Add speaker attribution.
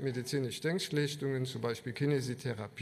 Speaker 1: medizinische Denkschlichtungen, zum Beispiel Kinesitherapie.